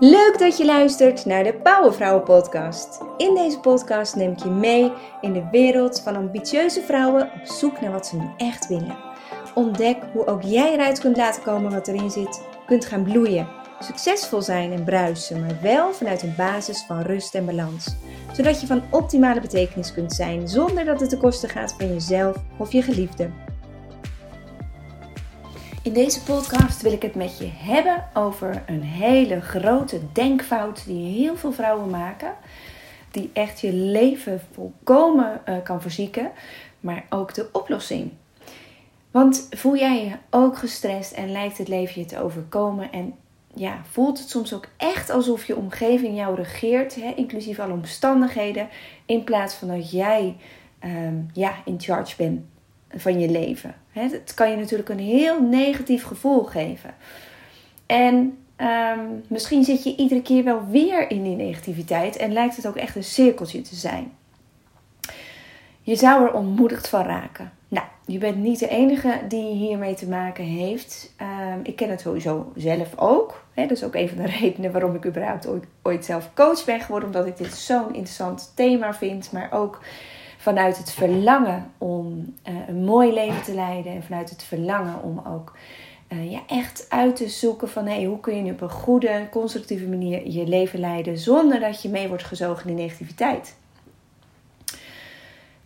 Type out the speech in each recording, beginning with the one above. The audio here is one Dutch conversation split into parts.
Leuk dat je luistert naar de Powervrouwen podcast. In deze podcast neem ik je mee in de wereld van ambitieuze vrouwen op zoek naar wat ze nu echt willen. Ontdek hoe ook jij eruit kunt laten komen wat erin zit, kunt gaan bloeien, succesvol zijn en bruisen, maar wel vanuit een basis van rust en balans. Zodat je van optimale betekenis kunt zijn zonder dat het ten koste gaat van jezelf of je geliefde. In deze podcast wil ik het met je hebben over een hele grote denkfout die heel veel vrouwen maken. Die echt je leven volkomen uh, kan verzieken, maar ook de oplossing. Want voel jij je ook gestrest en lijkt het leven je te overkomen en ja, voelt het soms ook echt alsof je omgeving jou regeert, hè, inclusief alle omstandigheden, in plaats van dat jij um, ja, in charge bent van je leven. Het kan je natuurlijk een heel negatief gevoel geven. En ehm, misschien zit je iedere keer wel weer in die negativiteit en lijkt het ook echt een cirkeltje te zijn. Je zou er ontmoedigd van raken. Nou, je bent niet de enige die hiermee te maken heeft. Ehm, ik ken het sowieso zelf ook. dat is ook een van de redenen waarom ik überhaupt ooit, ooit zelf coach ben geworden. Omdat ik dit zo'n interessant thema vind. Maar ook vanuit het verlangen om uh, een mooi leven te leiden en vanuit het verlangen om ook uh, ja, echt uit te zoeken van hey, hoe kun je op een goede, constructieve manier je leven leiden zonder dat je mee wordt gezogen in negativiteit.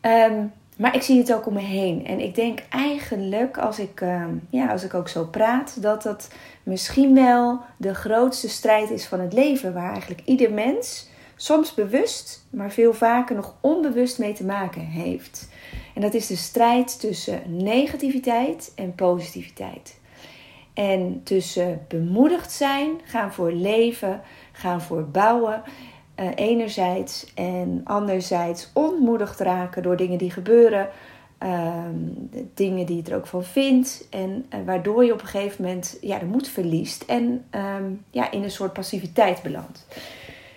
Um, maar ik zie het ook om me heen. En ik denk eigenlijk, als ik, uh, ja, als ik ook zo praat, dat dat misschien wel de grootste strijd is van het leven. Waar eigenlijk ieder mens soms bewust, maar veel vaker nog onbewust mee te maken heeft. En dat is de strijd tussen negativiteit en positiviteit. En tussen bemoedigd zijn, gaan voor leven, gaan voor bouwen, uh, enerzijds, en anderzijds ontmoedigd raken door dingen die gebeuren, ehm, dingen die je er ook van vindt, en uh, waardoor je op een gegeven moment ja, de moed verliest en um, ja, in een soort passiviteit belandt.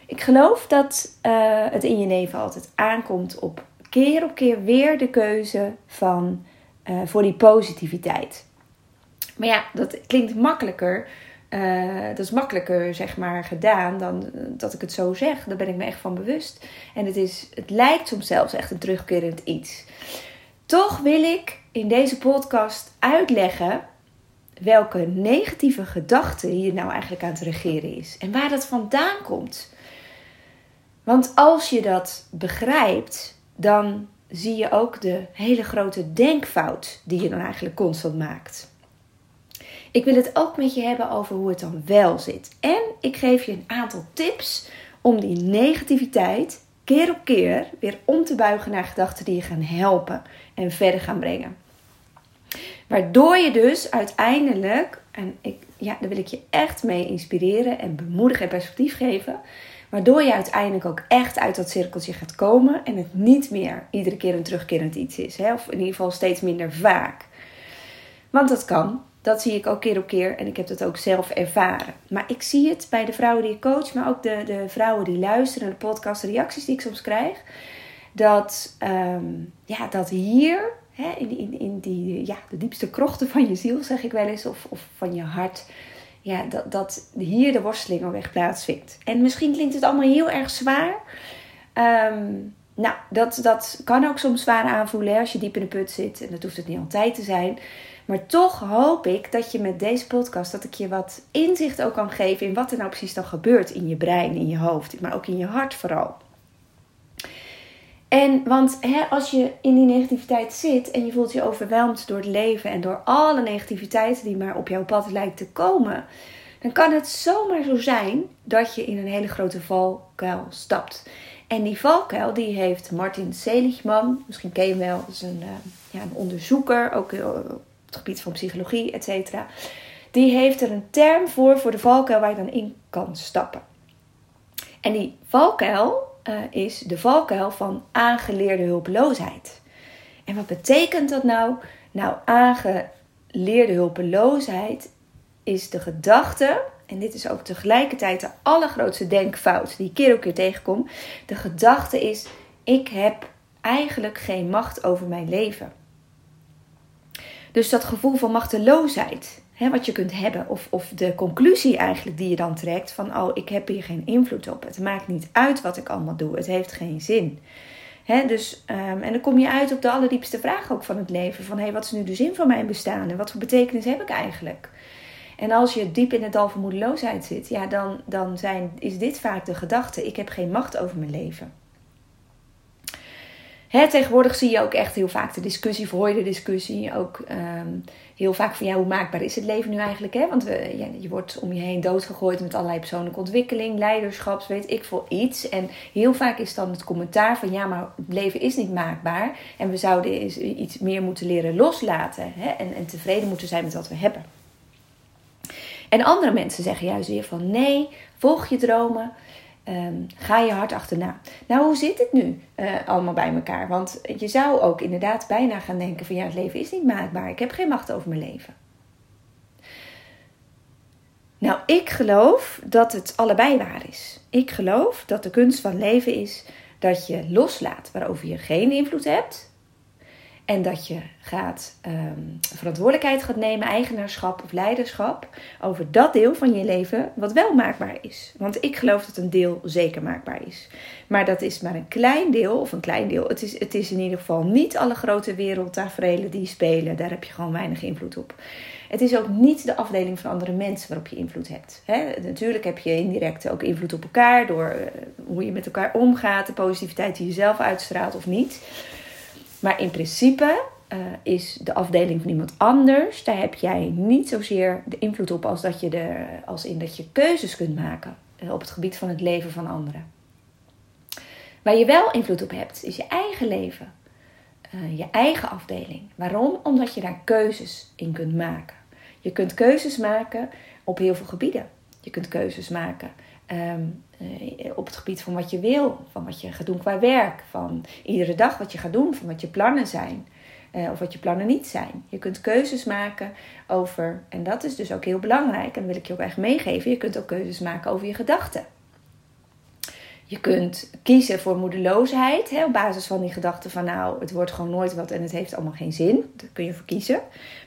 Ik geloof dat uh, het in je leven altijd aankomt op keer op keer weer de keuze van, uh, voor die positiviteit. Maar ja, dat klinkt makkelijker. Uh, dat is makkelijker zeg maar gedaan dan dat ik het zo zeg. Daar ben ik me echt van bewust. En het, is, het lijkt soms zelfs echt een terugkerend iets. Toch wil ik in deze podcast uitleggen welke negatieve gedachte hier nou eigenlijk aan het regeren is. En waar dat vandaan komt. Want als je dat begrijpt, dan zie je ook de hele grote denkfout die je dan eigenlijk constant maakt. Ik wil het ook met je hebben over hoe het dan wel zit. En ik geef je een aantal tips om die negativiteit keer op keer weer om te buigen naar gedachten die je gaan helpen en verder gaan brengen. Waardoor je dus uiteindelijk, en ik, ja, daar wil ik je echt mee inspireren en bemoedigen en perspectief geven, Waardoor je uiteindelijk ook echt uit dat cirkeltje gaat komen en het niet meer iedere keer een terugkerend iets is. Hè? Of in ieder geval steeds minder vaak. Want dat kan. Dat zie ik ook keer op keer en ik heb dat ook zelf ervaren. Maar ik zie het bij de vrouwen die ik coach, maar ook de, de vrouwen die luisteren naar de podcast, de reacties die ik soms krijg. Dat, um, ja, dat hier, hè, in, in, in die, ja, de diepste krochten van je ziel, zeg ik wel eens, of, of van je hart, ja, dat, dat hier de worsteling al echt plaatsvindt. En misschien klinkt het allemaal heel erg zwaar. Um, nou, dat, dat kan ook soms zwaar aanvoelen als je diep in de put zit. En dat hoeft het niet altijd te zijn. Maar toch hoop ik dat je met deze podcast, dat ik je wat inzicht ook kan geven in wat er nou precies dan gebeurt in je brein, in je hoofd, maar ook in je hart vooral. En want hè, als je in die negativiteit zit en je voelt je overweldigd door het leven en door alle negativiteit die maar op jouw pad lijkt te komen, dan kan het zomaar zo zijn dat je in een hele grote valkuil stapt. En die valkuil die heeft Martin Seligman, misschien ken je hem wel, is een, uh, ja, een onderzoeker, ook uh, op het gebied van psychologie, et cetera. Die heeft er een term voor, voor de valkuil waar je dan in kan stappen. En die valkuil, uh, is de valkuil van aangeleerde hulpeloosheid. En wat betekent dat nou? Nou, aangeleerde hulpeloosheid is de gedachte, en dit is ook tegelijkertijd de allergrootste denkfout die ik keer op keer tegenkom. De gedachte is: ik heb eigenlijk geen macht over mijn leven. Dus dat gevoel van machteloosheid, hè, wat je kunt hebben. Of, of de conclusie eigenlijk die je dan trekt van, oh, ik heb hier geen invloed op. Het maakt niet uit wat ik allemaal doe. Het heeft geen zin. Hè, dus, ehm, en dan kom je uit op de allerdiepste vraag ook van het leven. Van, hé, wat is nu de zin van mijn bestaan? En wat voor betekenis heb ik eigenlijk? En als je diep in het dal van moedeloosheid zit, ja, dan, dan zijn, is dit vaak de gedachte: ik heb geen macht over mijn leven. Tegenwoordig zie je ook echt heel vaak de discussie, voor je de discussie. Ook ehm, heel vaak van ja, hoe maakbaar is het leven nu eigenlijk? Hè? Want we, je wordt om je heen doodgegooid met allerlei persoonlijke ontwikkeling, leiderschaps, weet ik veel iets. En heel vaak is dan het commentaar van ja, maar het leven is niet maakbaar. En we zouden iets meer moeten leren loslaten. Hè? En, en tevreden moeten zijn met wat we hebben. En andere mensen zeggen juist weer van nee, volg je dromen. Ehm, ga je hard achterna. Nou, hoe zit het nu uh, allemaal bij elkaar? Want je zou ook inderdaad bijna gaan denken van ja, het leven is niet maakbaar. Ik heb geen macht over mijn leven. Nou, ik geloof dat het allebei waar is. Ik geloof dat de kunst van leven is dat je loslaat waarover je geen invloed hebt en dat je gaat um, verantwoordelijkheid gaat nemen, eigenaarschap of leiderschap over dat deel van je leven wat wel maakbaar is. Want ik geloof dat een deel zeker maakbaar is. Maar dat is maar een klein deel, of een klein deel. Het is, het is in ieder geval niet alle grote wereldtaferelen die spelen. Daar heb je gewoon weinig invloed op. Het is ook niet de afdeling van andere mensen waarop je invloed hebt. natuurlijk heb je indirect ook invloed op elkaar door uh, hoe je met elkaar omgaat, de positiviteit die je zelf uitstraalt of niet. Maar in principe uh, is de afdeling van iemand anders, daar heb jij niet zozeer de invloed op als, dat je de, als in dat je keuzes kunt maken eh, op het gebied van het leven van anderen. Waar je wel invloed op hebt, is je eigen leven. Uh, je eigen afdeling. Waarom? Omdat je daar keuzes in kunt maken. Je kunt keuzes maken op heel veel gebieden. Je kunt keuzes maken um, uh, op het gebied van wat je wil, van wat je gaat doen qua werk, van iedere dag wat je gaat doen, van wat je plannen zijn. Uh, of wat je plannen niet zijn. Je kunt keuzes maken over, en dat is dus ook heel belangrijk, en wil ik je ook echt meegeven, je kunt ook keuzes maken over je gedachten. Je kunt kiezen voor moedeloosheid hè, op basis van die gedachte van nou, het wordt gewoon nooit wat en het heeft allemaal geen zin. Daar kun je voor kiezen.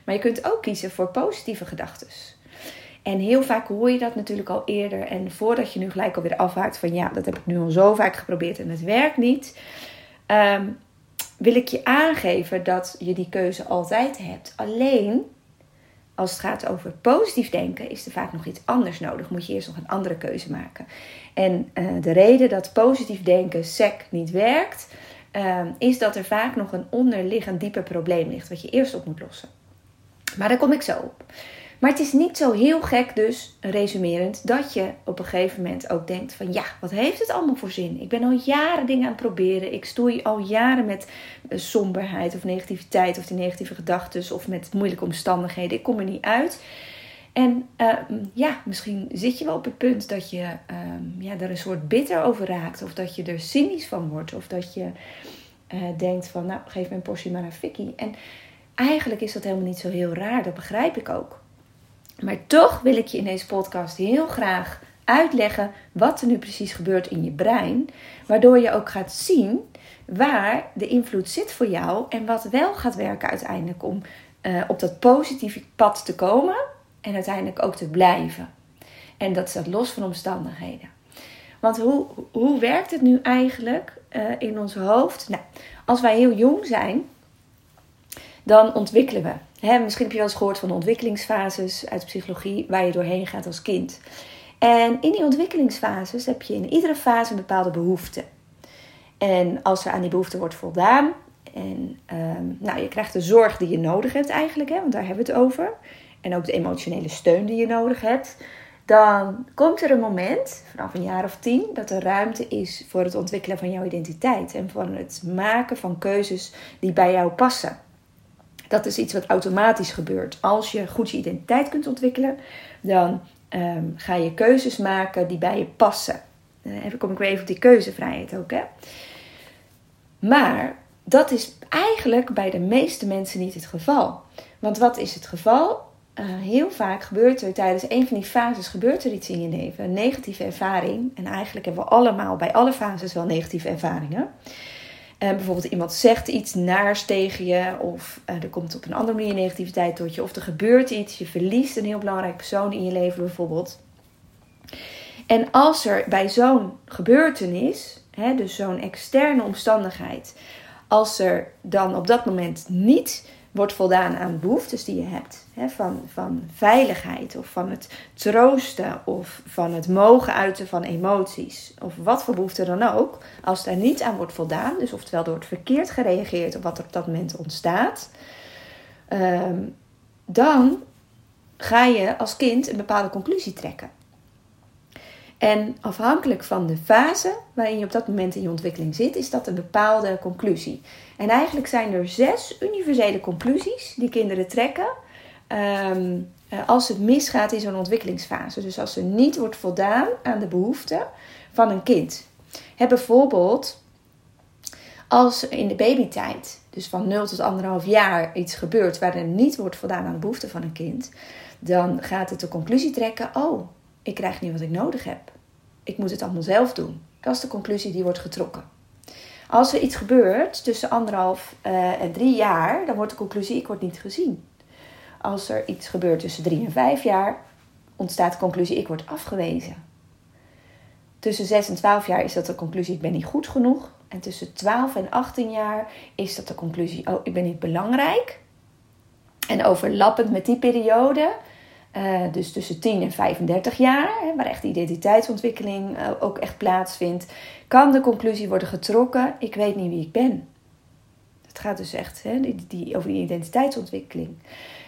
Maar je kunt ook kiezen voor positieve gedachten. En heel vaak hoor je dat natuurlijk al eerder. En voordat je nu gelijk alweer afhaakt van ja, dat heb ik nu al zo vaak geprobeerd en het werkt niet. Ehm, wil ik je aangeven dat je die keuze altijd hebt. Alleen als het gaat over positief denken, is er vaak nog iets anders nodig. Moet je eerst nog een andere keuze maken. En uh, de reden dat positief denken SEC niet werkt, uh, is dat er vaak nog een onderliggend dieper probleem ligt, wat je eerst op moet lossen. Maar daar kom ik zo op. Maar het is niet zo heel gek dus, resumerend, dat je op een gegeven moment ook denkt van ja, wat heeft het allemaal voor zin? Ik ben al jaren dingen aan het proberen. Ik stoei al jaren met eh, somberheid of negativiteit of die negatieve gedachten of met moeilijke omstandigheden. Ik kom er niet uit. En uh, ja, misschien zit je wel op het punt dat je uh, ja, er een soort bitter over raakt. Of dat je er cynisch van wordt. Of dat je uh, denkt van, nou, geef mijn portie maar aan Vicky. En eigenlijk is dat helemaal niet zo heel raar. Dat begrijp ik ook. Maar toch wil ik je in deze podcast heel graag uitleggen wat er nu precies gebeurt in je brein. Waardoor je ook gaat zien waar de invloed zit voor jou en wat wel gaat werken uiteindelijk om uh, op dat positieve pad te komen en uiteindelijk ook te blijven. En dat staat los van omstandigheden. Want hoe, hoe werkt het nu eigenlijk uh, in ons hoofd? Nou, als wij heel jong zijn, dan ontwikkelen we. Misschien heb je wel eens gehoord van de ontwikkelingsfases uit de psychologie waar je doorheen gaat als kind. En in die ontwikkelingsfases heb je in iedere fase een bepaalde behoefte. En als er aan die behoefte wordt voldaan, en um, nou, je krijgt de zorg die je nodig hebt eigenlijk, hè, want daar hebben we het over. En ook de emotionele steun die je nodig hebt. Dan komt er een moment, vanaf een jaar of tien, dat er ruimte is voor het ontwikkelen van jouw identiteit. En van het maken van keuzes die bij jou passen. Dat is iets wat automatisch gebeurt. Als je goed je identiteit kunt ontwikkelen, dan ehm, ga je keuzes maken die bij je passen. Uh, even kom ik weer even op die keuzevrijheid ook. Hè? Maar dat is eigenlijk bij de meeste mensen niet het geval. Want wat is het geval? Uh, heel vaak gebeurt er tijdens een van die fases gebeurt er iets in je leven, een negatieve ervaring. En eigenlijk hebben we allemaal bij alle fases wel negatieve ervaringen. Uh, bijvoorbeeld iemand zegt iets naars tegen je, of uh, er komt op een andere manier negativiteit tot je, of er gebeurt iets, je verliest een heel belangrijk persoon in je leven bijvoorbeeld. En als er bij zo'n gebeurtenis, hè, dus zo'n externe omstandigheid, als er dan op dat moment niet wordt voldaan aan behoeftes die je hebt. Hè, van, van veiligheid of van het troosten of van het mogen uiten van emoties. Of wat voor behoefte dan ook. Als daar niet aan wordt voldaan, dus oftewel er wordt verkeerd gereageerd op wat er op dat moment ontstaat. Ehm, dan ga je als kind een bepaalde conclusie trekken. En afhankelijk van de fase waarin je op dat moment in je ontwikkeling zit, is dat een bepaalde conclusie. En eigenlijk zijn er zes universele conclusies die kinderen trekken ehm, eh, als het misgaat in zo'n ontwikkelingsfase. Dus als er niet wordt voldaan aan de behoeften van een kind. Bijvoorbeeld als in de babytijd, dus van 0 tot 1,5 jaar, iets gebeurt waar er niet wordt voldaan aan de behoeften van een kind, dan gaat het de conclusie trekken: oh, ik krijg niet wat ik nodig heb. Ik moet het allemaal zelf doen. Dat is de conclusie die wordt getrokken. Als er iets gebeurt tussen anderhalf uh, en drie jaar, dan wordt de conclusie: ik word niet gezien. Als er iets gebeurt tussen drie en vijf jaar, ontstaat de conclusie: ik word afgewezen. Tussen 6 en 12 jaar is dat de conclusie: ik ben niet goed genoeg. En tussen 12 en 18 jaar is dat de conclusie: oh, ik ben niet belangrijk. En overlappend met die periode uh, dus tussen 10 en 35 jaar, hè, waar echt de identiteitsontwikkeling uh, ook echt plaatsvindt, kan de conclusie worden getrokken: ik weet niet wie ik ben. Het gaat dus echt hè, die, over die identiteitsontwikkeling.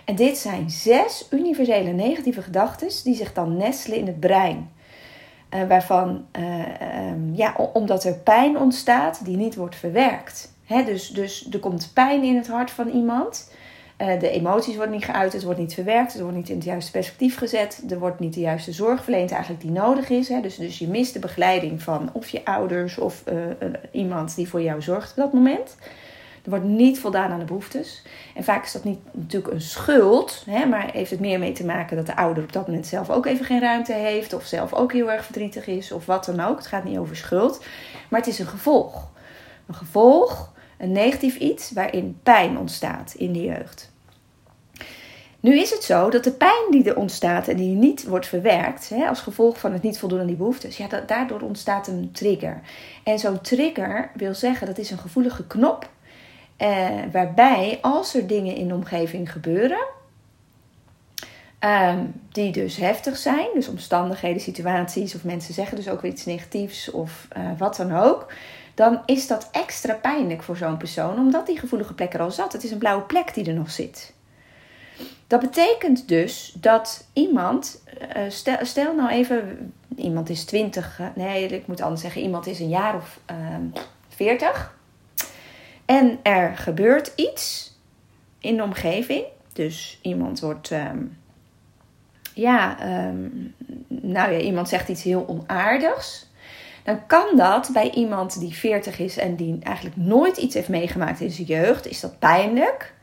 En dit zijn zes universele negatieve gedachten die zich dan nestelen in het brein. Uh, waarvan, um, ja, omdat er pijn ontstaat die niet wordt verwerkt. Hè, dus, dus er komt pijn in het hart van iemand. Uh, de emoties worden niet geuit, het wordt niet verwerkt, het wordt niet in het juiste perspectief gezet, er wordt niet de juiste zorg verleend eigenlijk die nodig is. Hè. Dus, dus je mist de begeleiding van of je ouders of uh, iemand die voor jou zorgt op dat moment. Er wordt niet voldaan aan de behoeftes. En vaak is dat niet natuurlijk een schuld, hè, maar heeft het meer mee te maken dat de ouder op dat moment zelf ook even geen ruimte heeft, of zelf ook heel erg verdrietig is, of wat dan ook. Het gaat niet over schuld, maar het is een gevolg. Een gevolg een negatief iets waarin pijn ontstaat in de jeugd. Nu is het zo dat de pijn die er ontstaat en die niet wordt verwerkt, hè, als gevolg van het niet voldoen aan die behoeftes, ja, daardoor ontstaat een trigger. En zo'n trigger wil zeggen dat is een gevoelige knop, eh, waarbij als er dingen in de omgeving gebeuren, ehm, die dus heftig zijn, dus omstandigheden, situaties of mensen zeggen dus ook weer iets negatiefs of uh, wat dan ook, dan is dat extra pijnlijk voor zo'n persoon, omdat die gevoelige plek er al zat. Het is een blauwe plek die er nog zit. Dat betekent dus dat iemand, eh, stel, stel nou even, iemand is 20, eh, nee, ik moet anders zeggen, iemand is een jaar of uh, ehm, 40. En er gebeurt iets in de omgeving. Dus iemand wordt, ehm, ja, ehm, nou ja, iemand zegt iets heel onaardigs dan kan dat bij iemand die 40 is en die eigenlijk nooit iets heeft meegemaakt in zijn jeugd, is dat pijnlijk.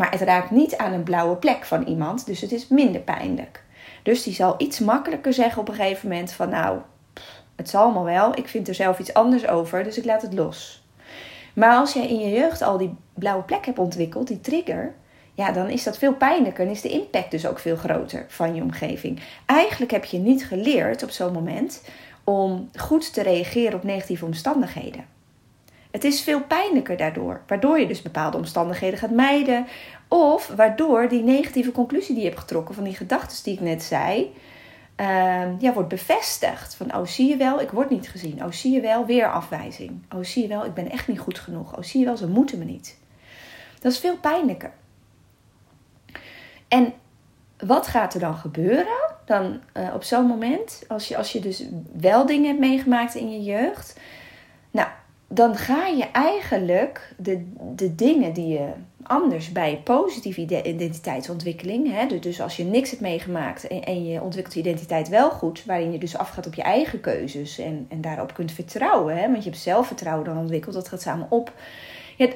Maar het raakt niet aan een blauwe plek van iemand, dus het is minder pijnlijk. Dus die zal iets makkelijker zeggen op een gegeven moment van nou, het zal allemaal wel, ik vind er zelf iets anders over, dus ik laat het los. Maar als jij in je jeugd al die blauwe plek hebt ontwikkeld, die trigger, ja, dan is dat veel pijnlijker en is de impact dus ook veel groter van je omgeving. Eigenlijk heb je niet geleerd op zo'n moment om goed te reageren op negatieve omstandigheden. Het is veel pijnlijker daardoor, waardoor je dus bepaalde omstandigheden gaat mijden, of waardoor die negatieve conclusie die je hebt getrokken van die gedachten die ik net zei, uh, ja, wordt bevestigd. Van, oh zie je wel, ik word niet gezien. Oh zie je wel, weer afwijzing. Oh zie je wel, ik ben echt niet goed genoeg. Oh zie je wel, ze moeten me niet. Dat is veel pijnlijker. En wat gaat er dan gebeuren? Dan uh, op zo'n moment, als je, als je dus wel dingen hebt meegemaakt in je jeugd, nou, dan ga je eigenlijk de, de dingen die je anders bij positieve identiteitsontwikkeling, hè, dus als je niks hebt meegemaakt en, je ontwikkelt je identiteit wel goed, waarin je dus afgaat op je eigen keuzes en, en daarop kunt vertrouwen, hè, want je hebt zelfvertrouwen dan ontwikkeld, dat gaat samen op.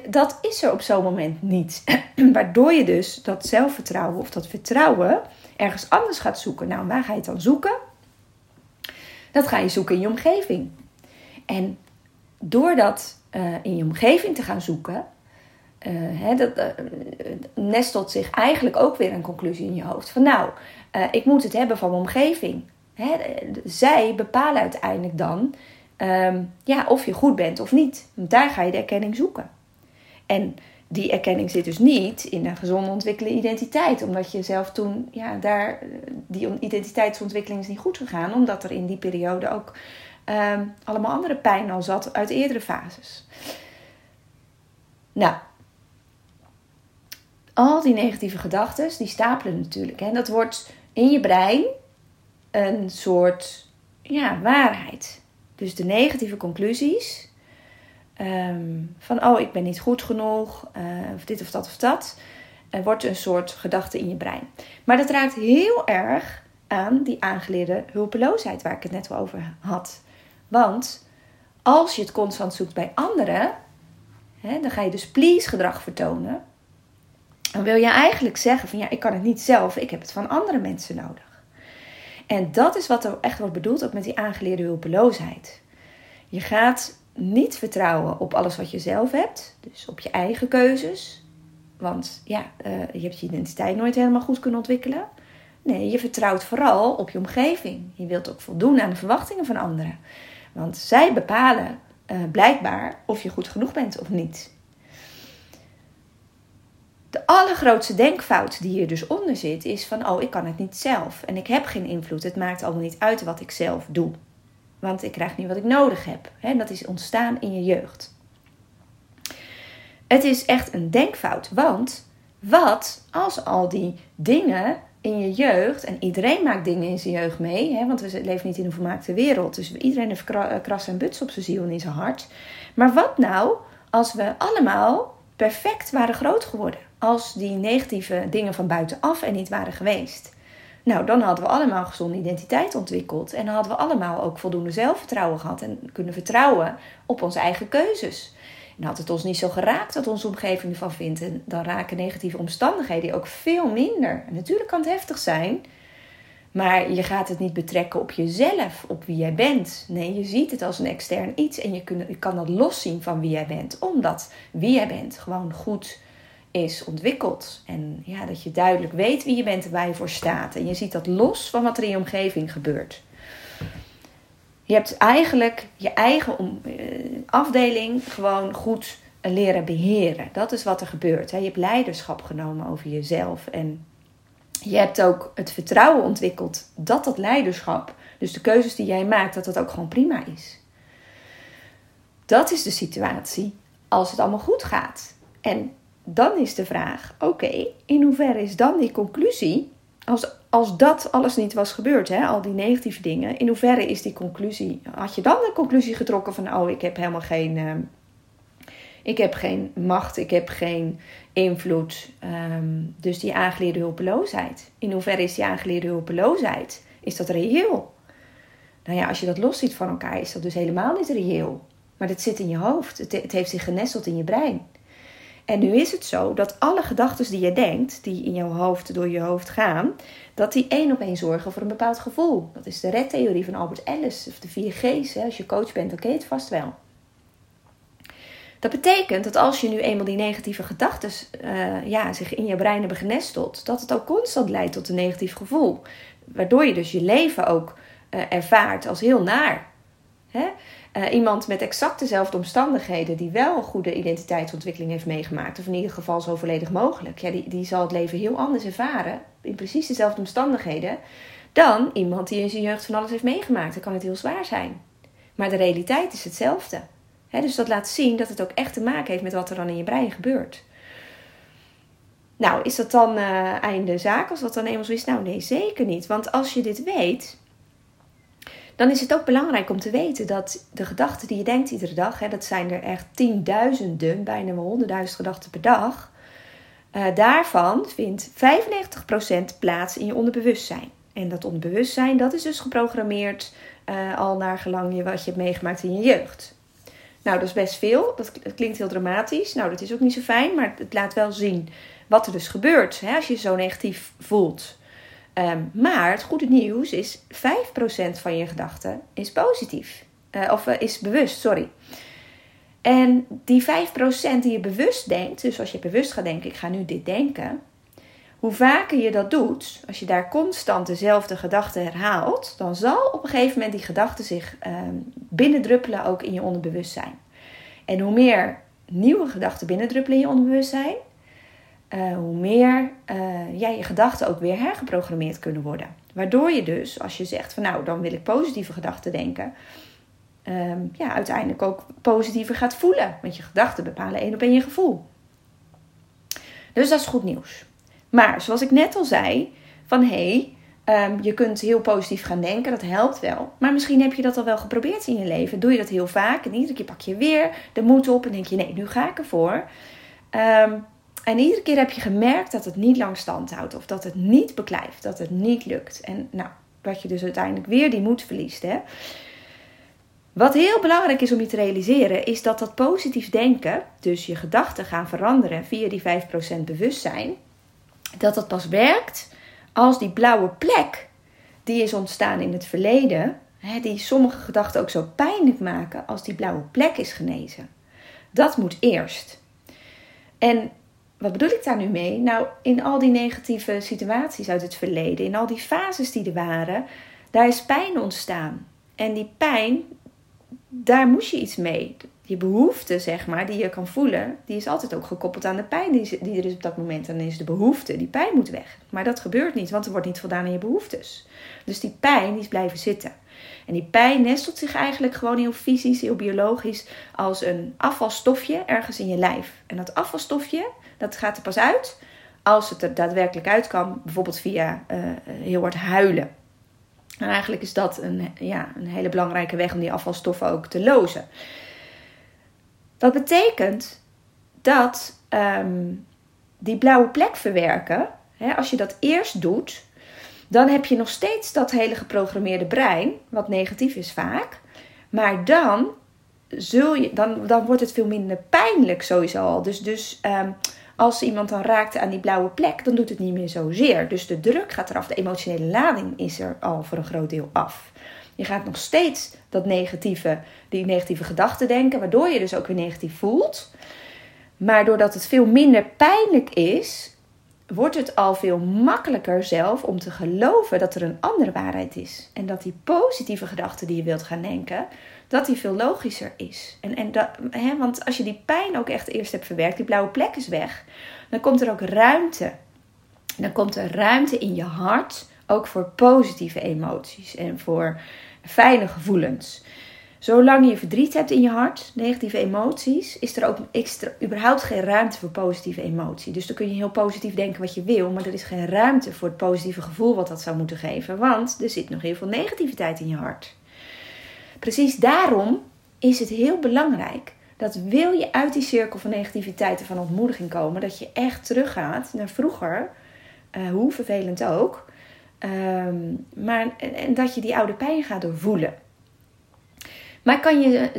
Dat is er op zo'n moment niet. Waardoor je dus dat zelfvertrouwen of dat vertrouwen ergens anders gaat zoeken. Nou, waar ga je het dan zoeken? Dat ga je zoeken in je omgeving. En doordat in je omgeving te gaan zoeken, hè, dat nestelt zich eigenlijk ook weer een conclusie in je hoofd. Van nou, ik moet het hebben van mijn omgeving. Zij bepalen uiteindelijk dan ehm, ja, of je goed bent of niet. Daar ga je de erkenning zoeken. En die erkenning zit dus niet in een gezonde ontwikkelde identiteit. Omdat je zelf toen, ja, daar, die identiteitsontwikkeling is niet goed gegaan. Omdat er in die periode ook ehm, allemaal andere pijn al zat uit eerdere fases. Nou, al die negatieve gedachten, die stapelen natuurlijk. En dat wordt in je brein een soort ja, waarheid. Dus de negatieve conclusies Ehm, van oh, ik ben niet goed genoeg, uh, of dit of dat of dat. Er wordt een soort gedachte in je brein. Maar dat raakt heel erg aan die aangeleerde hulpeloosheid waar ik het net over had. Want als je het constant zoekt bij anderen, hè, dan ga je dus please gedrag vertonen. Dan wil je eigenlijk zeggen van ja, ik kan het niet zelf, ik heb het van andere mensen nodig. En dat is wat er echt wordt bedoeld ook met die aangeleerde hulpeloosheid. Je gaat niet vertrouwen op alles wat je zelf hebt. Dus op je eigen keuzes. Want ja, uh, je hebt je identiteit nooit helemaal goed kunnen ontwikkelen. Nee, je vertrouwt vooral op je omgeving. Je wilt ook voldoen aan de verwachtingen van anderen. Want zij bepalen uh, blijkbaar of je goed genoeg bent of niet. De allergrootste denkfout die hier dus onder zit is van oh, ik kan het niet zelf en ik heb geen invloed. Het maakt allemaal niet uit wat ik zelf doe. Want ik krijg niet wat ik nodig heb. En dat is ontstaan in je jeugd. Het is echt een denkfout. Want wat als al die dingen in je jeugd, en iedereen maakt dingen in zijn jeugd mee, hè, want we leven niet in een vermaakte wereld, dus iedereen heeft eh, kras en buts op zijn ziel en in zijn hart. Maar wat nou als we allemaal perfect waren groot geworden? Als die negatieve dingen van buitenaf er niet waren geweest. Nou, dan hadden we allemaal gezonde identiteit ontwikkeld. En dan hadden we allemaal ook voldoende zelfvertrouwen gehad. En kunnen vertrouwen op onze eigen keuzes. En had het ons niet zo geraakt wat onze omgeving ervan vindt. En dan raken negatieve omstandigheden ook veel minder. Natuurlijk kan het heftig zijn. Maar je gaat het niet betrekken op jezelf, op wie jij bent. Nee, je ziet het als een extern iets. En je, je kan dat loszien van wie jij bent. Omdat wie jij bent gewoon goed is ontwikkeld. En ja, dat je duidelijk weet wie je bent en waar je voor staat. En je ziet dat los van wat er in je omgeving gebeurt. Je hebt eigenlijk je eigen eh, afdeling gewoon goed leren beheren. Dat is wat er gebeurt. Je hebt leiderschap genomen over jezelf. En je hebt ook het vertrouwen ontwikkeld dat dat leiderschap, dus de keuzes die jij maakt, dat dat ook gewoon prima is. Dat is de situatie als het allemaal goed gaat. En dan is de vraag: oké, in hoeverre is dan die conclusie, als, als dat alles niet was gebeurd, hè, al die negatieve dingen, in hoeverre is die conclusie, had je dan de conclusie getrokken van: oh, ik heb helemaal geen, uh, ik heb geen macht, ik heb geen invloed, um, dus die aangeleerde hulpeloosheid. In hoeverre is die aangeleerde hulpeloosheid? Is dat reëel? Nou ja, als je dat los ziet van elkaar, is dat dus helemaal niet reëel. Maar dat zit in je hoofd. Het heeft zich genesteld in je brein. En nu is het zo dat alle gedachten die je denkt, die in jouw hoofd door je hoofd gaan, dat die één op één zorgen voor een bepaald gevoel. Dat is de redtheorie van Albert Ellis, of de 4 G's. Als je coach bent, dan ken je het vast wel. Dat betekent dat als je nu eenmaal die negatieve gedachten uh, ja, zich in je brein hebben genesteld, dat het ook constant leidt tot een negatief gevoel. Waardoor je dus je leven ook uh, ervaart als heel naar. Hè? Uh, iemand met exact dezelfde omstandigheden, die wel goede identiteitsontwikkeling heeft meegemaakt, of in ieder geval zo volledig mogelijk, ja, die, die zal het leven heel anders ervaren, in precies dezelfde omstandigheden, dan iemand die in zijn jeugd van alles heeft meegemaakt. Dan kan het heel zwaar zijn. Maar de realiteit is hetzelfde. dus dat laat zien dat het ook echt te maken heeft met wat er dan in je brein gebeurt. Nou, is dat dan uh, einde zaak als dat dan eenmaal zo is? Nou, nee, zeker niet. Want als je dit weet, dan is het ook belangrijk om te weten dat de gedachten die je denkt iedere dag, hè, dat zijn er echt tienduizenden, bijna wel honderdduizend gedachten per dag. Uh, daarvan vindt 95% plaats in je onderbewustzijn. En dat onderbewustzijn, dat is dus geprogrammeerd uh, al naar gelang je wat je hebt meegemaakt in je jeugd. Nou, dat is best veel. Dat, klinkt heel dramatisch. Nou, dat is ook niet zo fijn, maar het laat wel zien wat er dus gebeurt hè, als je zo negatief voelt. Ehm, maar het goede nieuws is 5% van je gedachten is positief. Uh, of uh, is bewust, sorry. En die 5% die je bewust denkt, dus als je bewust gaat denken, ik ga nu dit denken, hoe vaker je dat doet, als je daar constant dezelfde gedachte herhaalt, dan zal op een gegeven moment die gedachte zich uh, binnendruppelen ook in je onderbewustzijn. En hoe meer nieuwe gedachten binnendruppelen in je onderbewustzijn, uh, hoe meer uh, je gedachten ook weer hergeprogrammeerd kunnen worden. Waardoor je dus, als je zegt van nou, dan wil ik positieve gedachten denken, um, ja, uiteindelijk ook positiever gaat voelen. Want je gedachten bepalen één op één je gevoel. Dus dat is goed nieuws. Maar zoals ik net al zei, van hé, hey, um, je kunt heel positief gaan denken, dat helpt wel. Maar misschien heb je dat al wel geprobeerd in je leven. Doe je dat heel vaak en iedere keer pak je weer de moed op en denk je nee, nu ga ik ervoor. Um, en iedere keer heb je gemerkt dat het niet lang stand houdt. Of dat het niet beklijft. Dat het niet lukt. En nou, dat je dus uiteindelijk weer die moed verliest. Hè? Wat heel belangrijk is om je te realiseren, is dat dat positief denken, dus je gedachten gaan veranderen via die 5% bewustzijn, dat dat pas werkt als die blauwe plek die is ontstaan in het verleden, hè, die sommige gedachten ook zo pijnlijk maken, als die blauwe plek is genezen. Dat moet eerst. En wat bedoel ik daar nu mee? Nou, in al die negatieve situaties uit het verleden, in al die fases die er waren, daar is pijn ontstaan. En die pijn, daar moest je iets mee. Je behoefte, zeg maar, die je kan voelen, die is altijd ook gekoppeld aan de pijn die, die er is op dat moment. En dan is de behoefte, die pijn moet weg. Maar dat gebeurt niet, want er wordt niet voldaan aan je behoeftes. Dus die pijn, die is blijven zitten. En die pijn nestelt zich eigenlijk gewoon heel fysisch, heel biologisch, als een afvalstofje ergens in je lijf. En dat afvalstofje, dat gaat er pas uit als het er daadwerkelijk uit kan, bijvoorbeeld via uh, heel hard huilen. En eigenlijk is dat een, ja, een hele belangrijke weg om die afvalstoffen ook te lozen. Dat betekent dat um, die blauwe plek verwerken, hè, als je dat eerst doet, dan heb je nog steeds dat hele geprogrammeerde brein, wat negatief is vaak. Maar dan, zul je, dan, dan wordt het veel minder pijnlijk sowieso al. Dus, dus um, als iemand dan raakt aan die blauwe plek, dan doet het niet meer zozeer. Dus de druk gaat eraf, de emotionele lading is er al voor een groot deel af. Je gaat nog steeds dat negatieve, die negatieve gedachten denken, waardoor je dus ook weer negatief voelt. Maar doordat het veel minder pijnlijk is, wordt het al veel makkelijker zelf om te geloven dat er een andere waarheid is. En dat die positieve gedachte die je wilt gaan denken, dat die veel logischer is. En, en dat, hè, want als je die pijn ook echt eerst hebt verwerkt, die blauwe plek is weg, dan komt er ook ruimte. Dan komt er ruimte in je hart, ook voor positieve emoties en voor fijne gevoelens. Zolang je verdriet hebt in je hart, negatieve emoties, is er ook extra, überhaupt geen ruimte voor positieve emotie. Dus dan kun je heel positief denken wat je wil, maar er is geen ruimte voor het positieve gevoel wat dat zou moeten geven, want er zit nog heel veel negativiteit in je hart. Precies daarom is het heel belangrijk dat wil je uit die cirkel van negativiteit en van ontmoediging komen, dat je echt teruggaat naar vroeger, uh, hoe vervelend ook, um, maar, en dat je die oude pijn gaat doorvoelen. Maar kan je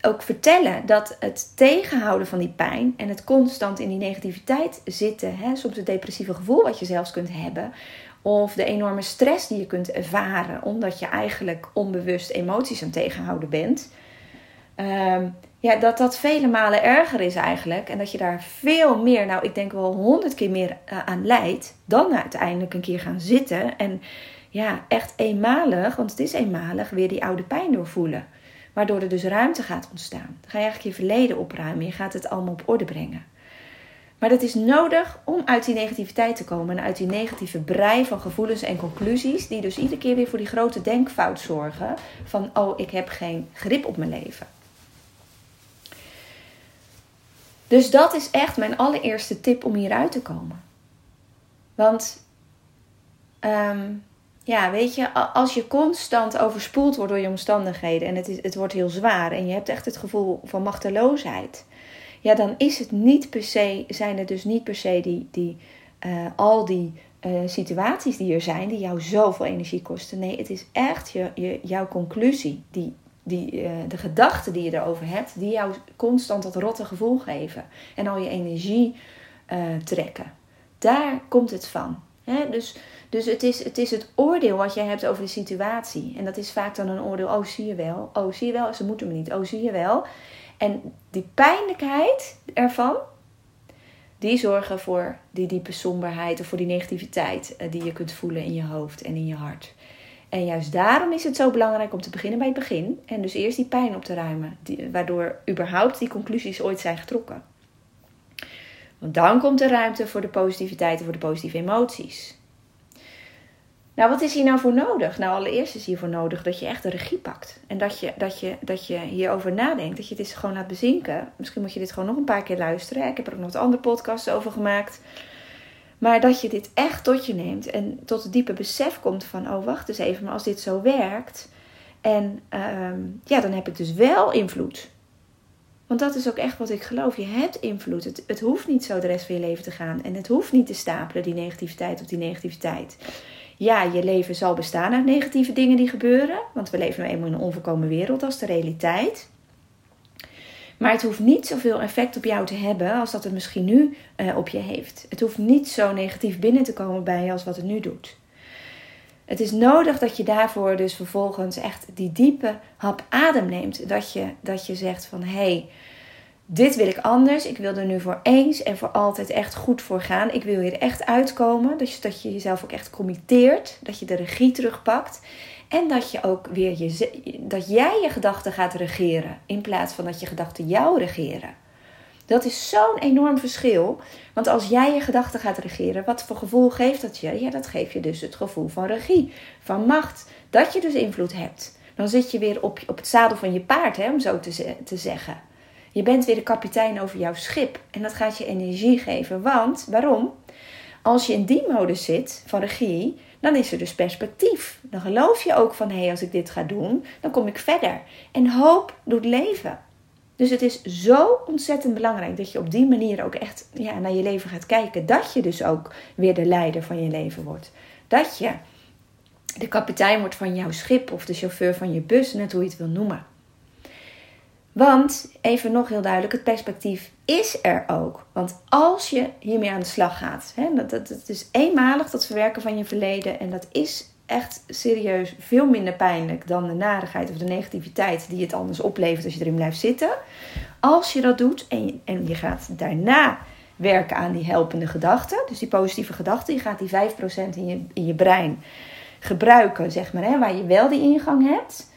ook vertellen dat het tegenhouden van die pijn en het constant in die negativiteit zitten, hè, soms het depressieve gevoel wat je zelfs kunt hebben, of de enorme stress die je kunt ervaren omdat je eigenlijk onbewust emoties aan tegenhouden bent, um, ja, dat dat vele malen erger is eigenlijk. En dat je daar veel meer, nou ik denk wel honderd keer meer uh, aan leidt, dan uiteindelijk een keer gaan zitten en ja, echt eenmalig, want het is eenmalig, weer die oude pijn doorvoelen. Waardoor er dus ruimte gaat ontstaan. Dan ga je eigenlijk je verleden opruimen. Je gaat het allemaal op orde brengen. Maar dat is nodig om uit die negativiteit te komen. En uit die negatieve brei van gevoelens en conclusies. Die dus iedere keer weer voor die grote denkfout zorgen. Van, oh, ik heb geen grip op mijn leven. Dus dat is echt mijn allereerste tip om hieruit te komen. Want um, ja, weet je, als je constant overspoeld wordt door je omstandigheden en het, is, het wordt heel zwaar en je hebt echt het gevoel van machteloosheid, ja, dan is het niet per se, zijn er dus niet per se die, die, uh, al die uh, situaties die er zijn, die jou zoveel energie kosten. Nee, het is echt je, je, jouw conclusie, die, die, uh, de gedachten die je erover hebt, die jou constant dat rotte gevoel geven en al je energie trekken. Daar komt het van Hè? Dus, dus het, is, het is het oordeel wat jij hebt over de situatie. En dat is vaak dan een oordeel, oh zie je wel, oh zie je wel, ze moeten me niet, oh zie je wel. En die pijnlijkheid ervan, die zorgen voor die diepe somberheid of voor die negativiteit eh, die je kunt voelen in je hoofd en in je hart. En juist daarom is het zo belangrijk om te beginnen bij het begin. En dus eerst die pijn op te ruimen. Waardoor überhaupt die conclusies ooit zijn getrokken. Want dan komt er ruimte voor de positiviteit en voor de positieve emoties. Nou, wat is hier nou voor nodig? Nou, allereerst is hiervoor nodig dat je echt de regie pakt. En dat je, dat je, dat je hierover nadenkt. Dat je dit gewoon laat bezinken. Misschien moet je dit gewoon nog een paar keer luisteren. Ik heb er ook nog andere podcasts over gemaakt. Maar dat je dit echt tot je neemt en tot het diepe besef komt van: oh, wacht eens even, maar als dit zo werkt. En ehm, ja, dan heb ik dus wel invloed. Want dat is ook echt wat ik geloof. Je hebt invloed. Het, het hoeft niet zo de rest van je leven te gaan. En het hoeft niet te stapelen, die negativiteit op die negativiteit. Ja, je leven zal bestaan uit negatieve dingen die gebeuren. Want we leven nu eenmaal in een onvolkomen wereld, als de realiteit. Maar het hoeft niet zoveel effect op jou te hebben als dat het misschien nu uh, op je heeft. Het hoeft niet zo negatief binnen te komen bij je als wat het nu doet. Het is nodig dat je daarvoor dus vervolgens echt die diepe hap adem neemt. Dat je, dat je zegt van hé, hey, dit wil ik anders. Ik wil er nu voor eens en voor altijd echt goed voor gaan. Ik wil hier echt uitkomen. Dus dat je jezelf ook echt committeert. Dat je de regie terugpakt. En dat je ook weer je, dat jij je gedachten gaat regeren. In plaats van dat je gedachten jou regeren. Dat is zo'n enorm verschil. Want als jij je gedachten gaat regeren, wat voor gevoel geeft dat je? Ja, dat geeft je dus het gevoel van regie, van macht. Dat je dus invloed hebt. Dan zit je weer op, op het zadel van je paard, hè, om zo te, te zeggen. Je bent weer de kapitein over jouw schip. En dat gaat je energie geven. Want, waarom? Als je in die modus zit van regie, dan is er dus perspectief. Dan geloof je ook van hé, hey, als ik dit ga doen, dan kom ik verder. En hoop doet leven. Dus het is zo ontzettend belangrijk dat je op die manier ook echt ja, naar je leven gaat kijken. Dat je dus ook weer de leider van je leven wordt. Dat je de kapitein wordt van jouw schip of de chauffeur van je bus, net hoe je het wil noemen. Want, even nog heel duidelijk, het perspectief is er ook. Want als je hiermee aan de slag gaat, hè, dat, dat, is eenmalig dat verwerken van je verleden. En dat is echt serieus veel minder pijnlijk dan de narigheid of de negativiteit die het anders oplevert als je erin blijft zitten. Als je dat doet en je, en je gaat daarna werken aan die helpende gedachten, dus die positieve gedachten, je gaat die 5% in je, in je brein gebruiken, zeg maar, hè, waar je wel die ingang hebt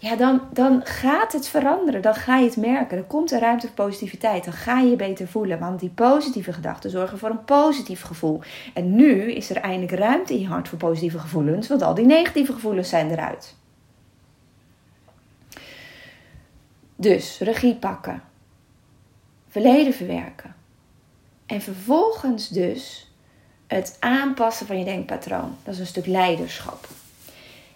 ja, dan, dan gaat het veranderen. Dan ga je het merken. Er komt een ruimte voor positiviteit. Dan ga je je beter voelen. Want die positieve gedachten zorgen voor een positief gevoel. En nu is er eindelijk ruimte in je hart voor positieve gevoelens. Want al die negatieve gevoelens zijn eruit. Dus regie pakken. Verleden verwerken. En vervolgens dus het aanpassen van je denkpatroon. Dat is een stuk leiderschap.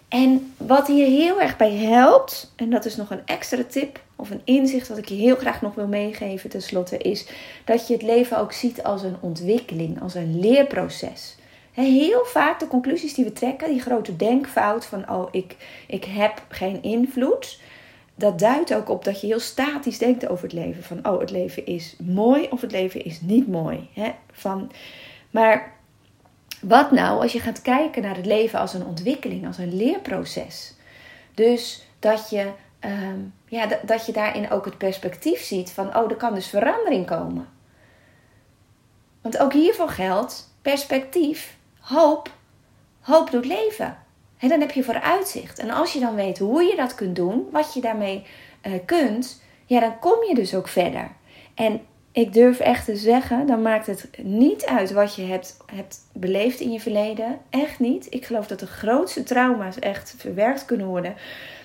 En wat hier heel erg bij helpt, en dat is nog een extra tip of een inzicht wat ik je heel graag nog wil meegeven tenslotte, is dat je het leven ook ziet als een ontwikkeling, als een leerproces. Heel vaak de conclusies die we trekken, die grote denkfout van oh, ik, ik heb geen invloed. Dat duidt ook op dat je heel statisch denkt over het leven. Van oh, het leven is mooi of het leven is niet mooi. Van, maar wat nou als je gaat kijken naar het leven als een ontwikkeling, als een leerproces? Dus dat je, ehm, ja, dat je daarin ook het perspectief ziet van, oh, er kan dus verandering komen. Want ook hiervoor geldt perspectief, hoop. Hoop doet leven. En dan heb je vooruitzicht. En als je dan weet hoe je dat kunt doen, wat je daarmee uh, kunt, ja, dan kom je dus ook verder. En ik durf echt te zeggen, dan maakt het niet uit wat je hebt, hebt beleefd in je verleden. Echt niet. Ik geloof dat de grootste trauma's echt verwerkt kunnen worden.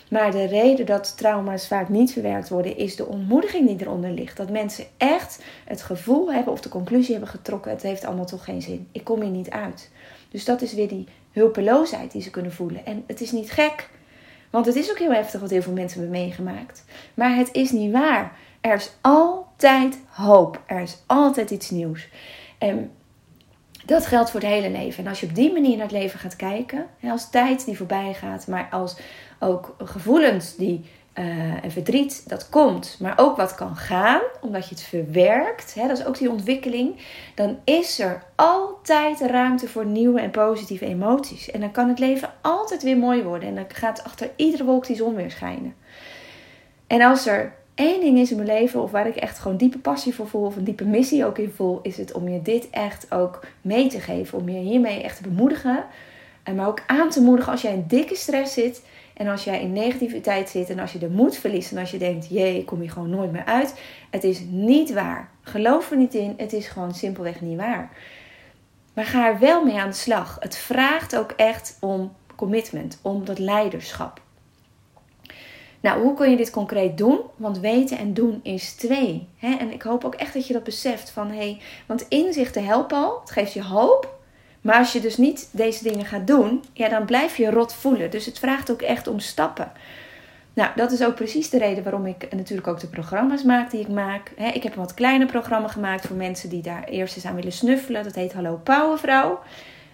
Maar de reden dat trauma's vaak niet verwerkt worden, is de ontmoediging die eronder ligt. Dat mensen echt het gevoel hebben of de conclusie hebben getrokken: het heeft allemaal toch geen zin. Ik kom hier niet uit. Dus dat is weer die hulpeloosheid die ze kunnen voelen. En het is niet gek, want het is ook heel heftig wat heel veel mensen hebben meegemaakt. Maar het is niet waar. Er is altijd hoop. Er is altijd iets nieuws. En dat geldt voor het hele leven. En als je op die manier naar het leven gaat kijken, als tijd die voorbij gaat, maar als ook gevoelens die uh, en verdriet, dat komt, maar ook wat kan gaan, omdat je het verwerkt, hè, dat is ook die ontwikkeling, dan is er altijd ruimte voor nieuwe en positieve emoties. En dan kan het leven altijd weer mooi worden en dan gaat achter iedere wolk die zon weer schijnen. En als er één ding is in mijn leven, of waar ik echt gewoon diepe passie voor voel, of een diepe missie ook in voel, is het om je dit echt ook mee te geven. Om je hiermee echt te bemoedigen. En maar ook aan te moedigen als jij in dikke stress zit. En als jij in negativiteit zit en als je de moed verliest en als je denkt, jee, ik kom hier gewoon nooit meer uit. Het is niet waar. Geloof er niet in. Het is gewoon simpelweg niet waar. Maar ga er wel mee aan de slag. Het vraagt ook echt om commitment, om dat leiderschap. Nou, hoe kun je dit concreet doen? Want weten en doen is twee. Hè? En ik hoop ook echt dat je dat beseft. Van, hey, want inzichten helpen al. Het geeft je hoop. Maar als je dus niet deze dingen gaat doen, ja, dan blijf je rot voelen. Dus het vraagt ook echt om stappen. Nou, dat is ook precies de reden waarom ik natuurlijk ook de programma's maak die ik maak. ik heb een wat kleiner programma gemaakt voor mensen die daar eerst eens aan willen snuffelen. Dat heet Hallo Powervrouw.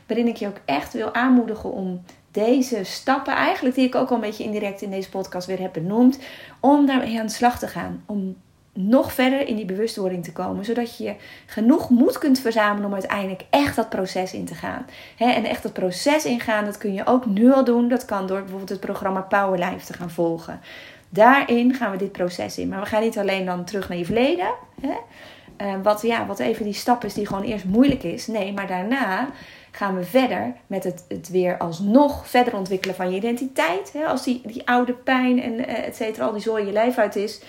Waarin ik je ook echt wil aanmoedigen om deze stappen, eigenlijk die ik ook al een beetje indirect in deze podcast weer heb benoemd, om daarmee aan de slag te gaan. Om nog verder in die bewustwording te komen, zodat je genoeg moed kunt verzamelen om uiteindelijk echt dat proces in te gaan. en echt dat proces ingaan, dat kun je ook nu al doen. Dat kan door bijvoorbeeld het programma Power Life te gaan volgen. Daarin gaan we dit proces in. Maar we gaan niet alleen dan terug naar je verleden. Eh, wat, ja, wat even die stap is die gewoon eerst moeilijk is. Nee, maar daarna gaan we verder met het, het weer alsnog verder ontwikkelen van je identiteit. Hè? Als die, die oude pijn en uh, et cetera, al die zooi je lijf uit is.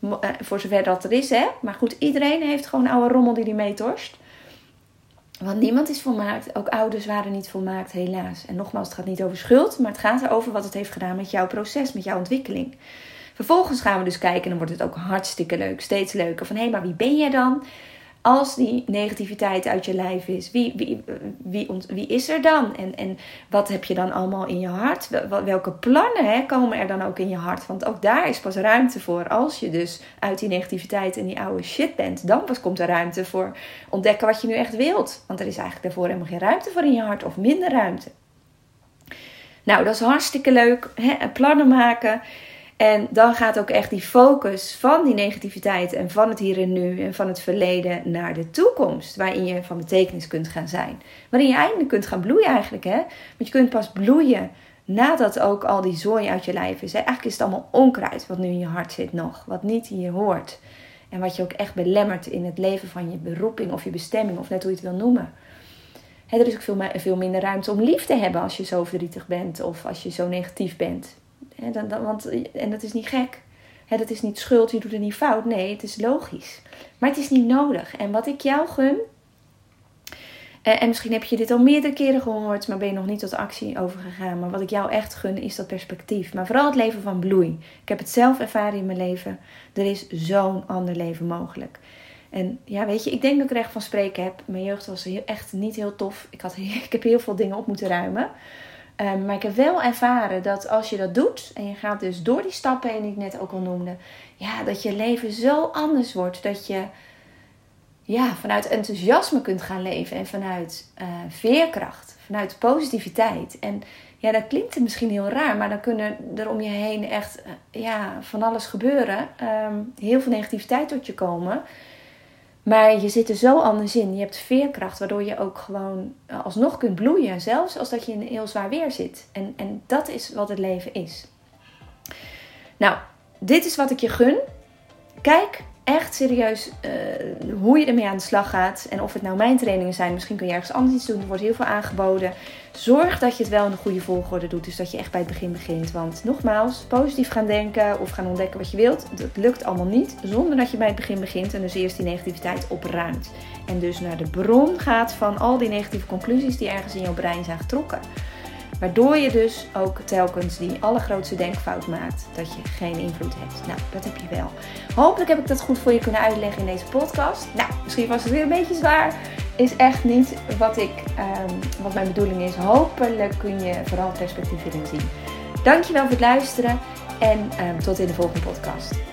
Uh, voor zover dat er is, hè. Maar goed, iedereen heeft gewoon oude rommel die die meetorst. Want niemand is volmaakt. Ook ouders waren niet volmaakt, helaas. En nogmaals, het gaat niet over schuld, maar het gaat erover wat het heeft gedaan met jouw proces, met jouw ontwikkeling. Vervolgens gaan we dus kijken en dan wordt het ook hartstikke leuk, steeds leuker. Van hé, hey, maar wie ben jij dan? als die negativiteit uit je lijf is, wie, wie, wie, wie is er dan? En, en wat heb je dan allemaal in je hart? Welke plannen hè, komen er dan ook in je hart? Want ook daar is pas ruimte voor. Als je dus uit die negativiteit en die oude shit bent, dan pas komt er ruimte voor ontdekken wat je nu echt wilt. Want er is eigenlijk daarvoor helemaal geen ruimte voor in je hart of minder ruimte. Nou, dat is hartstikke leuk. Hè? Plannen maken. En dan gaat ook echt die focus van die negativiteit en van het hier en nu en van het verleden naar de toekomst. Waarin je van betekenis kunt gaan zijn. Waarin je eindelijk kunt gaan bloeien eigenlijk. Hè? Want je kunt pas bloeien nadat ook al die zooi uit je lijf is. Eigenlijk is het allemaal onkruid wat nu in je hart zit nog. Wat niet hier hoort. En wat je ook echt belemmert in het leven van je beroeping of je bestemming. Of net hoe je het wil noemen. Er is ook veel, veel minder ruimte om lief te hebben als je zo verdrietig bent. Of als je zo negatief bent dan, want, en dat is niet gek. Dat is niet schuld, je doet het niet fout. Nee, het is logisch. Maar het is niet nodig. En wat ik jou gun. En misschien heb je dit al meerdere keren gehoord, maar ben je nog niet tot actie overgegaan. Maar wat ik jou echt gun is dat perspectief. Maar vooral het leven van bloei. Ik heb het zelf ervaren in mijn leven. Er is zo'n ander leven mogelijk. En ja, weet je, ik denk dat ik er echt van spreken heb. Mijn jeugd was echt niet heel tof. Ik, had, ik heb heel veel dingen op moeten ruimen. Ehm, maar ik heb wel ervaren dat als je dat doet en je gaat dus door die stappen heen die ik net ook al noemde, ja, dat je leven zo anders wordt. Dat je ja, vanuit enthousiasme kunt gaan leven en vanuit uh, veerkracht, vanuit positiviteit. En ja, dat klinkt misschien heel raar, maar dan kunnen er om je heen echt eh, ja, van alles gebeuren. Ehm, heel veel negativiteit tot je komen. Maar je zit er zo anders in. Je hebt veerkracht, waardoor je ook gewoon eh, alsnog kunt bloeien. Zelfs als dat je in een heel zwaar weer zit. En, en dat is wat het leven is. Nou, dit is wat ik je gun. Kijk echt serieus uh, hoe je ermee aan de slag gaat. En of het nou mijn trainingen zijn, misschien kun je ergens anders iets doen. Er wordt heel veel aangeboden. Zorg dat je het wel in de goede volgorde doet. Dus dat je echt bij het begin begint. Want nogmaals, positief gaan denken of gaan ontdekken wat je wilt. Dat lukt allemaal niet zonder dat je bij het begin begint. En dus eerst die negativiteit opruimt. En dus naar de bron gaat van al die negatieve conclusies die ergens in jouw brein zijn getrokken. Waardoor je dus ook telkens die allergrootste denkfout maakt dat je geen invloed hebt. Nou, dat heb je wel. Hopelijk heb ik dat goed voor je kunnen uitleggen in deze podcast. Nou, misschien was het weer een beetje zwaar. Is echt niet wat, ik, um, wat mijn bedoeling is. Hopelijk kun je vooral perspectief erin zien. Dankjewel voor het luisteren en um, tot in de volgende podcast.